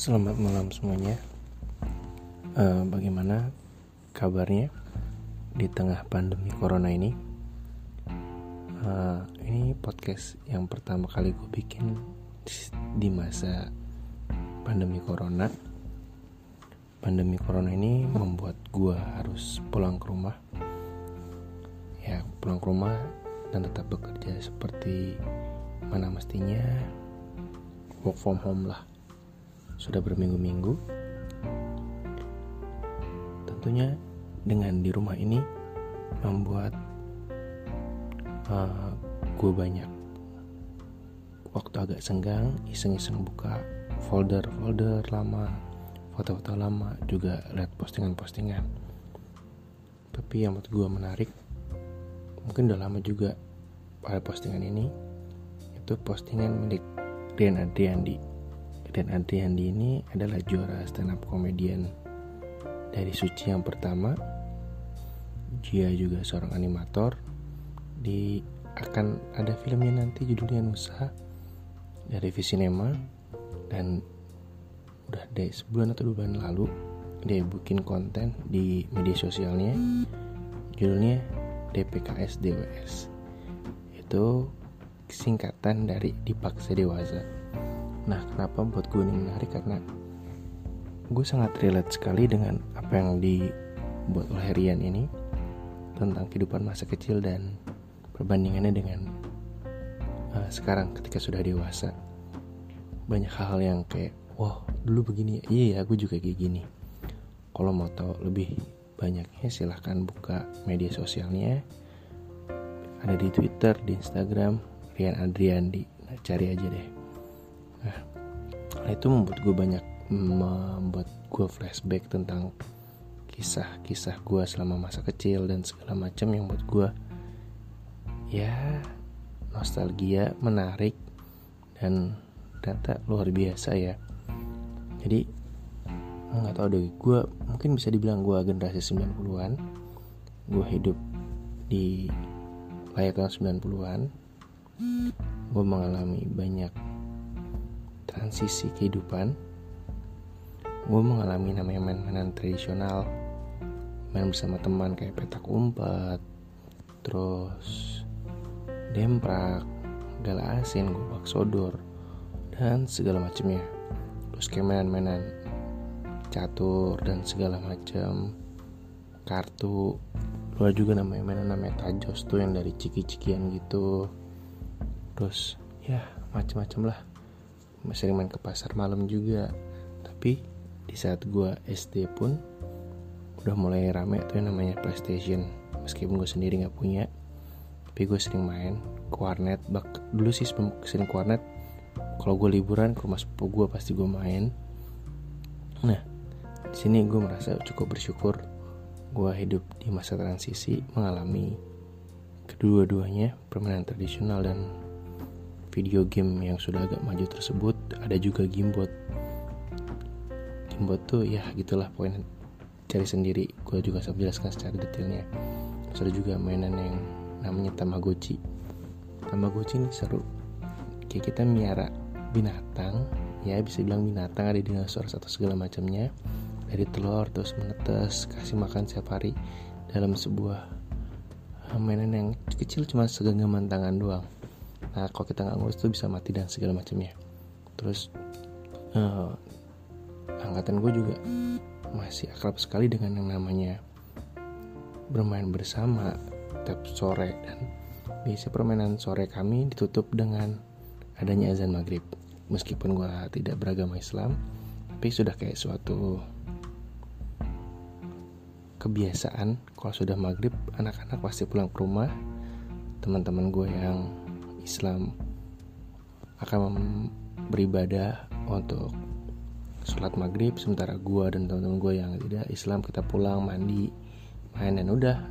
Selamat malam semuanya. Uh, bagaimana kabarnya di tengah pandemi corona ini? Uh, ini podcast yang pertama kali gue bikin di masa pandemi corona. Pandemi corona ini membuat gue harus pulang ke rumah. Ya, pulang ke rumah dan tetap bekerja seperti mana mestinya work from home lah sudah berminggu-minggu. Tentunya dengan di rumah ini membuat uh, eh, gue banyak waktu agak senggang, iseng-iseng buka folder-folder lama, foto-foto lama, juga lihat postingan-postingan. Tapi yang menurut gue menarik, mungkin udah lama juga pada postingan ini, itu postingan milik Rian Adriandi dan Adriandi ini adalah juara stand up comedian dari Suci yang pertama. Dia juga seorang animator. Di akan ada filmnya nanti judulnya Nusa dari Visinema dan udah deh sebulan atau dua bulan lalu dia bikin konten di media sosialnya judulnya DPKS DWS itu singkatan dari dipaksa dewasa Nah, kenapa buat gue ini menarik karena gue sangat relate sekali dengan apa yang dibuat oleh Rian ini tentang kehidupan masa kecil dan perbandingannya dengan uh, sekarang ketika sudah dewasa. Banyak hal-hal yang kayak, wah dulu begini, iya ya gue juga kayak gini. Kalau mau tahu lebih banyaknya silahkan buka media sosialnya. Ada di Twitter, di Instagram, Rian Adriandi. Nah, cari aja deh nah itu membuat gue banyak membuat gue flashback tentang kisah-kisah gue selama masa kecil dan segala macam yang buat gue ya nostalgia menarik dan ternyata luar biasa ya. Jadi nggak tahu deh gue mungkin bisa dibilang gue generasi 90-an gue hidup di layak tahun 90-an gue mengalami banyak transisi kehidupan gue mengalami namanya main-mainan tradisional. Main bersama teman kayak petak umpet terus demprak gala asin gobak sodor dan segala macamnya. Terus kayak mainan-mainan catur dan segala macam kartu. Luar juga namanya mainan namanya tajos tuh yang dari ciki-cikian gitu. Terus ya macam-macam lah sering main ke pasar malam juga. Tapi di saat gue SD pun udah mulai rame tuh yang namanya PlayStation. Meskipun gue sendiri nggak punya tapi gue sering main ke bak dulu sih sering ke kalau gue liburan ke rumah sepupu gue pasti gue main. Nah di sini gue merasa cukup bersyukur gue hidup di masa transisi mengalami kedua-duanya permainan tradisional dan video game yang sudah agak maju tersebut ada juga gamebot gamebot tuh ya gitulah poin cari sendiri. Gue juga saya jelaskan secara detailnya. Terus ada juga mainan yang namanya tamagotchi. Tamagotchi ini seru. Kayak kita miara binatang ya bisa bilang binatang ada dinosaurus atau segala macamnya. Dari telur terus menetes kasih makan setiap hari dalam sebuah mainan yang kecil cuma segenggaman tangan doang nah kalau kita nggak ngurus tuh bisa mati dan segala macamnya. Terus uh, angkatan gue juga masih akrab sekali dengan yang namanya bermain bersama tiap sore. Dan biasa permainan sore kami ditutup dengan adanya azan maghrib. Meskipun gue tidak beragama Islam tapi sudah kayak suatu kebiasaan. Kalau sudah maghrib anak-anak pasti pulang ke rumah. Teman-teman gue yang Islam akan beribadah untuk sholat maghrib sementara gue dan teman-teman gue yang tidak Islam kita pulang mandi main dan udah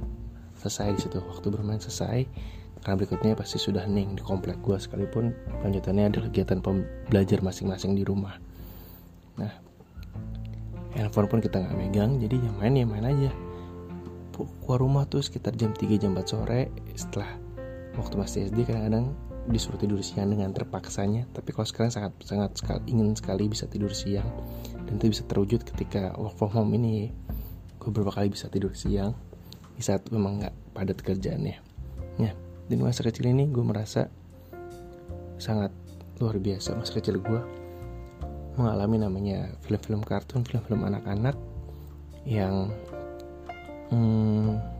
selesai di situ. Waktu bermain selesai karena berikutnya pasti sudah hening di komplek gue sekalipun lanjutannya ada kegiatan belajar masing-masing di rumah. Nah handphone pun kita nggak megang jadi ya main ya main aja. Keluar rumah tuh sekitar jam 3 jam 4 sore setelah waktu masih SD kadang-kadang disuruh tidur siang dengan terpaksanya tapi kalau sekarang sangat sangat sekali, ingin sekali bisa tidur siang. Dan itu bisa terwujud ketika work from home ini. Gue beberapa kali bisa tidur siang di saat memang nggak padat kerjaannya. Ya di masa kecil ini gue merasa sangat luar biasa. Masa kecil gue mengalami namanya film-film kartun film-film anak-anak yang hmm,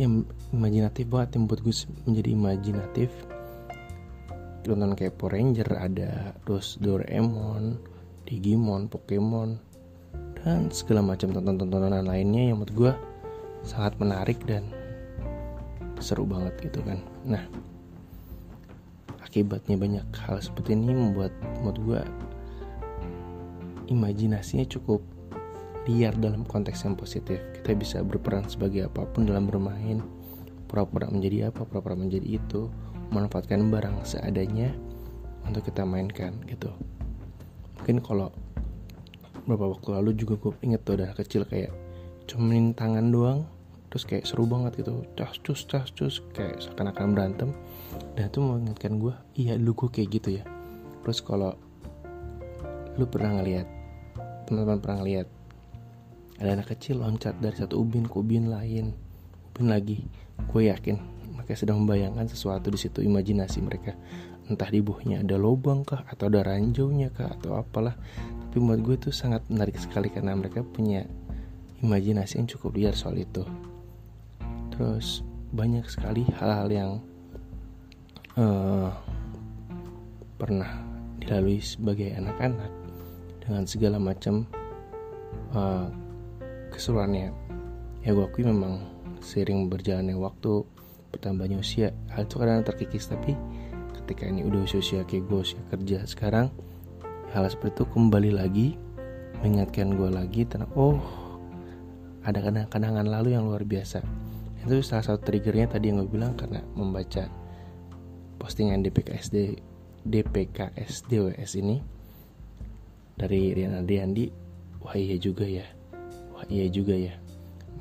yang imajinatif banget yang buat gue menjadi imajinatif. Tonton kayak Power Ranger ada terus Doraemon Digimon Pokemon dan segala macam tonton-tontonan lainnya yang menurut gue sangat menarik dan seru banget gitu kan. Nah akibatnya banyak hal seperti ini membuat menurut gue imajinasinya cukup liar dalam konteks yang positif. Kita bisa berperan sebagai apa pun dalam bermain, pura-pura menjadi apa, pura-pura menjadi itu, memanfaatkan barang seadanya untuk kita mainkan gitu. Mungkin kalau beberapa waktu lalu juga gue inget tuh udah kecil kayak cuman tangan doang terus kayak seru banget gitu cas cus cas cus kayak seakan-akan berantem dan itu mengingatkan gue iya dulu gue kayak gitu ya terus kalau lu pernah ngeliat teman-teman pernah ngeliat ada anak kecil loncat dari satu ubin ke ubin lain. Ubin lagi. Gue yakin mereka sedang membayangkan sesuatu di situ imajinasi mereka. Entah di bawahnya ada lubang kah atau ada ranjaunya kah atau apalah. Tapi buat gue itu sangat menarik sekali karena mereka punya imajinasi yang cukup liar soal itu. Terus banyak sekali hal-hal yang uh, pernah dilalui sebagai anak-anak dengan segala macam uh, keseruannya ya gue akui memang sering berjalannya waktu bertambahnya usia hal itu kadang terkikis tapi ketika ini udah usia-usia kayak gue usia kerja sekarang hal seperti itu kembali lagi mengingatkan gue lagi tentang oh ada kenangan lalu yang luar biasa. Itu salah satu triggernya tadi yang gue bilang karena membaca postingan DPKSD DPKSDWS ini dari Rian Adriandi wah iya juga ya wah iya juga ya.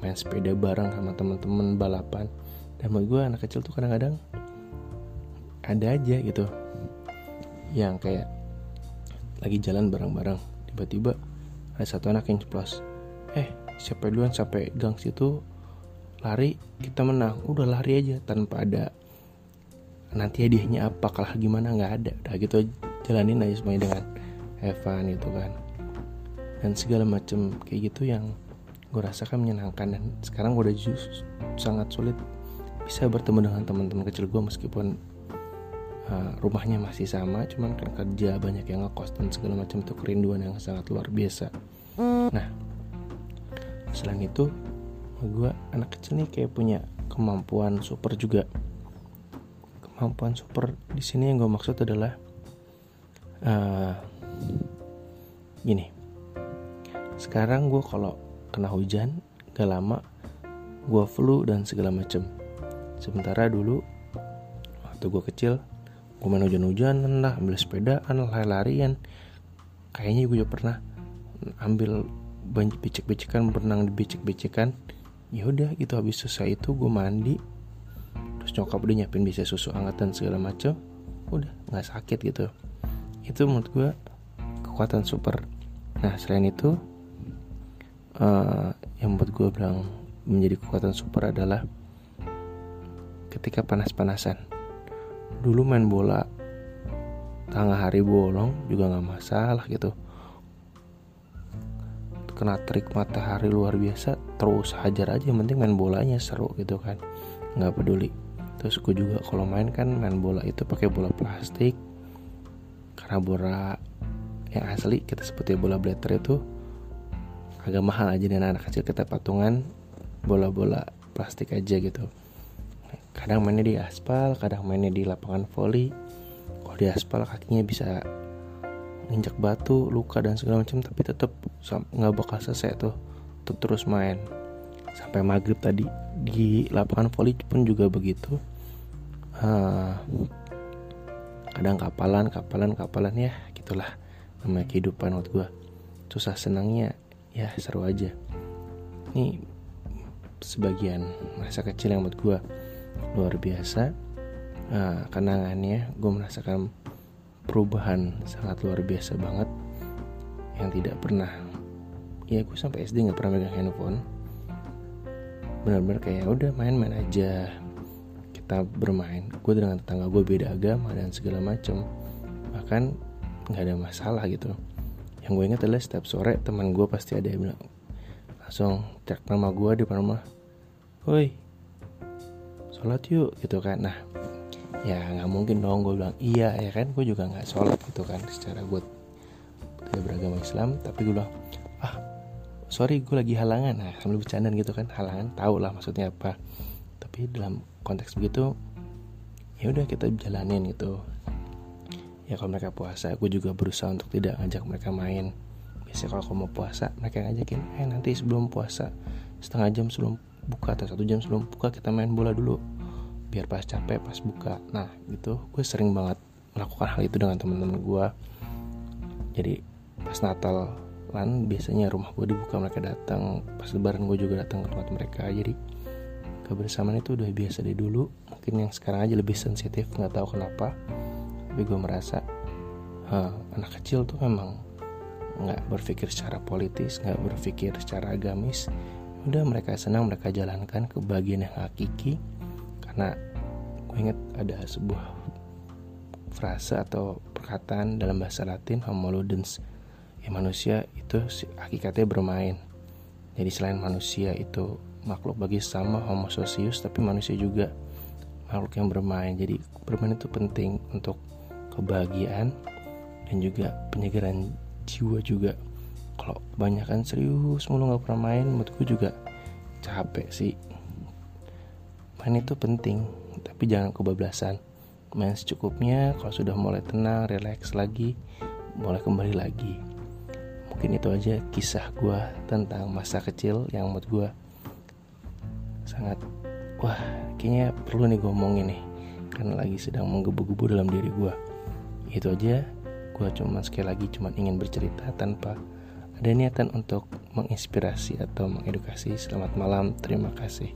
Main sepeda bareng sama teman-teman balapan. Dan menurut gue anak kecil tuh kadang-kadang ada aja gitu. Yang kayak lagi jalan bareng-bareng tiba-tiba ada satu anak yang ceplos. Eh siapa duluan? Sampai gang situ? Lari kita menang. Udah lari aja tanpa ada nanti hadiahnya apa kalah gimana nggak ada. Udah gitu jalanin aja semuanya dengan Evan itu kan. Dan segala macam kayak gitu yang gue rasakan menyenangkan dan sekarang gue udah just sangat sulit bisa bertemu dengan teman-teman kecil gue meskipun uh, rumahnya masih sama cuman kan kerja banyak yang ngekos dan segala macam itu kerinduan yang sangat luar biasa. Nah selain itu gue anak kecil nih kayak punya kemampuan super juga. Kemampuan super di sini yang gue maksud adalah uh, gini. Sekarang gue kalau kena hujan gak lama gue flu dan segala macem. Sementara dulu waktu gue kecil gue main hujan-hujanan lah ambil sepedaan lari-larian. Kayaknya gue juga pernah ambil banyak becek-becekan berenang di becek-becekan. Ya udah gitu habis selesai itu gue mandi. Terus nyokap udah nyiapin bisa susu hangat dan segala macem. Udah nggak sakit gitu. Itu menurut gue kekuatan super. Nah selain itu uh, yang buat gue bilang menjadi kekuatan super adalah ketika panas-panasan. Dulu main bola tengah hari bolong juga nggak masalah gitu. Kena trik matahari luar biasa terus hajar aja yang penting main bolanya seru gitu kan. Nggak peduli. Terus gue juga kalau main kan main bola itu pakai bola plastik karena bola yang asli kita seperti bola blatter itu agak mahal aja dan anak kecil kita patungan bola-bola plastik aja gitu. Kadang mainnya di aspal kadang mainnya di lapangan voli. Kalau di aspal kakinya bisa nginjak batu luka dan segala macam tapi tetap nggak bakal selesai tuh tetap terus main. Sampai maghrib tadi di lapangan voli pun juga begitu. Uh, kadang kapalan kapalan kapalan ya gitulah. Namanya kehidupan waktu gue susah senangnya ya seru aja. Ini sebagian masa kecil yang buat gue luar biasa. Nah, kenangannya gue merasakan perubahan sangat luar biasa banget yang tidak pernah ya gue sampai SD nggak pernah megang handphone. Benar-benar kayak udah main-main aja. Kita bermain. Gue dengan tetangga gue beda agama dan segala macam bahkan nggak ada masalah gitu yang gue ingat adalah setiap sore teman gue pasti ada yang bilang langsung cek nama gue di rumah woi sholat yuk gitu kan. Nah ya nggak mungkin dong gue bilang iya ya kan. Gue juga nggak sholat gitu kan secara gue tidak beragama Islam. Tapi gue bilang ah sorry gue lagi halangan. Nah sambil bercanda gitu kan halangan tau lah maksudnya apa. Tapi dalam konteks begitu ya udah kita jalanin gitu ya kalau mereka puasa gue juga berusaha untuk tidak ngajak mereka main. Biasanya kalau mau puasa mereka ngajakin eh nanti sebelum puasa setengah jam sebelum buka atau satu jam sebelum buka kita main bola dulu biar pas capek pas buka. Nah gitu. Gue sering banget melakukan hal itu dengan teman-teman gue jadi pas Natal lan biasanya rumah gue dibuka mereka datang pas Lebaran gue juga datang ke tempat mereka. Jadi kebersamaan itu udah biasa dari dulu. Mungkin yang sekarang aja lebih sensitif nggak tahu kenapa tapi gue merasa huh, anak kecil tuh memang nggak berpikir secara politis nggak berpikir secara agamis. Udah mereka senang mereka jalankan ke bagian yang hakiki. Karena gue inget ada sebuah frase atau perkataan dalam bahasa Latin homo ludens ya manusia itu hakikatnya bermain. Jadi selain manusia itu makhluk bagi sama homo socius tapi manusia juga makhluk yang bermain. Jadi bermain itu penting untuk kebahagiaan dan juga penyegaran jiwa juga. Kalau kebanyakan serius mulu nggak pernah main menurutku juga capek sih. Main itu penting tapi jangan kebablasan. Main secukupnya kalau sudah mulai tenang relax lagi mulai kembali lagi. Mungkin itu aja kisah gue tentang masa kecil yang menurut gue sangat wah kayaknya perlu nih gue ngomongin nih karena lagi sedang menggebu-gebu dalam diri gue itu aja. Gue cuma sekali lagi cuma ingin bercerita tanpa ada niatan untuk menginspirasi atau mengedukasi. Selamat malam terima kasih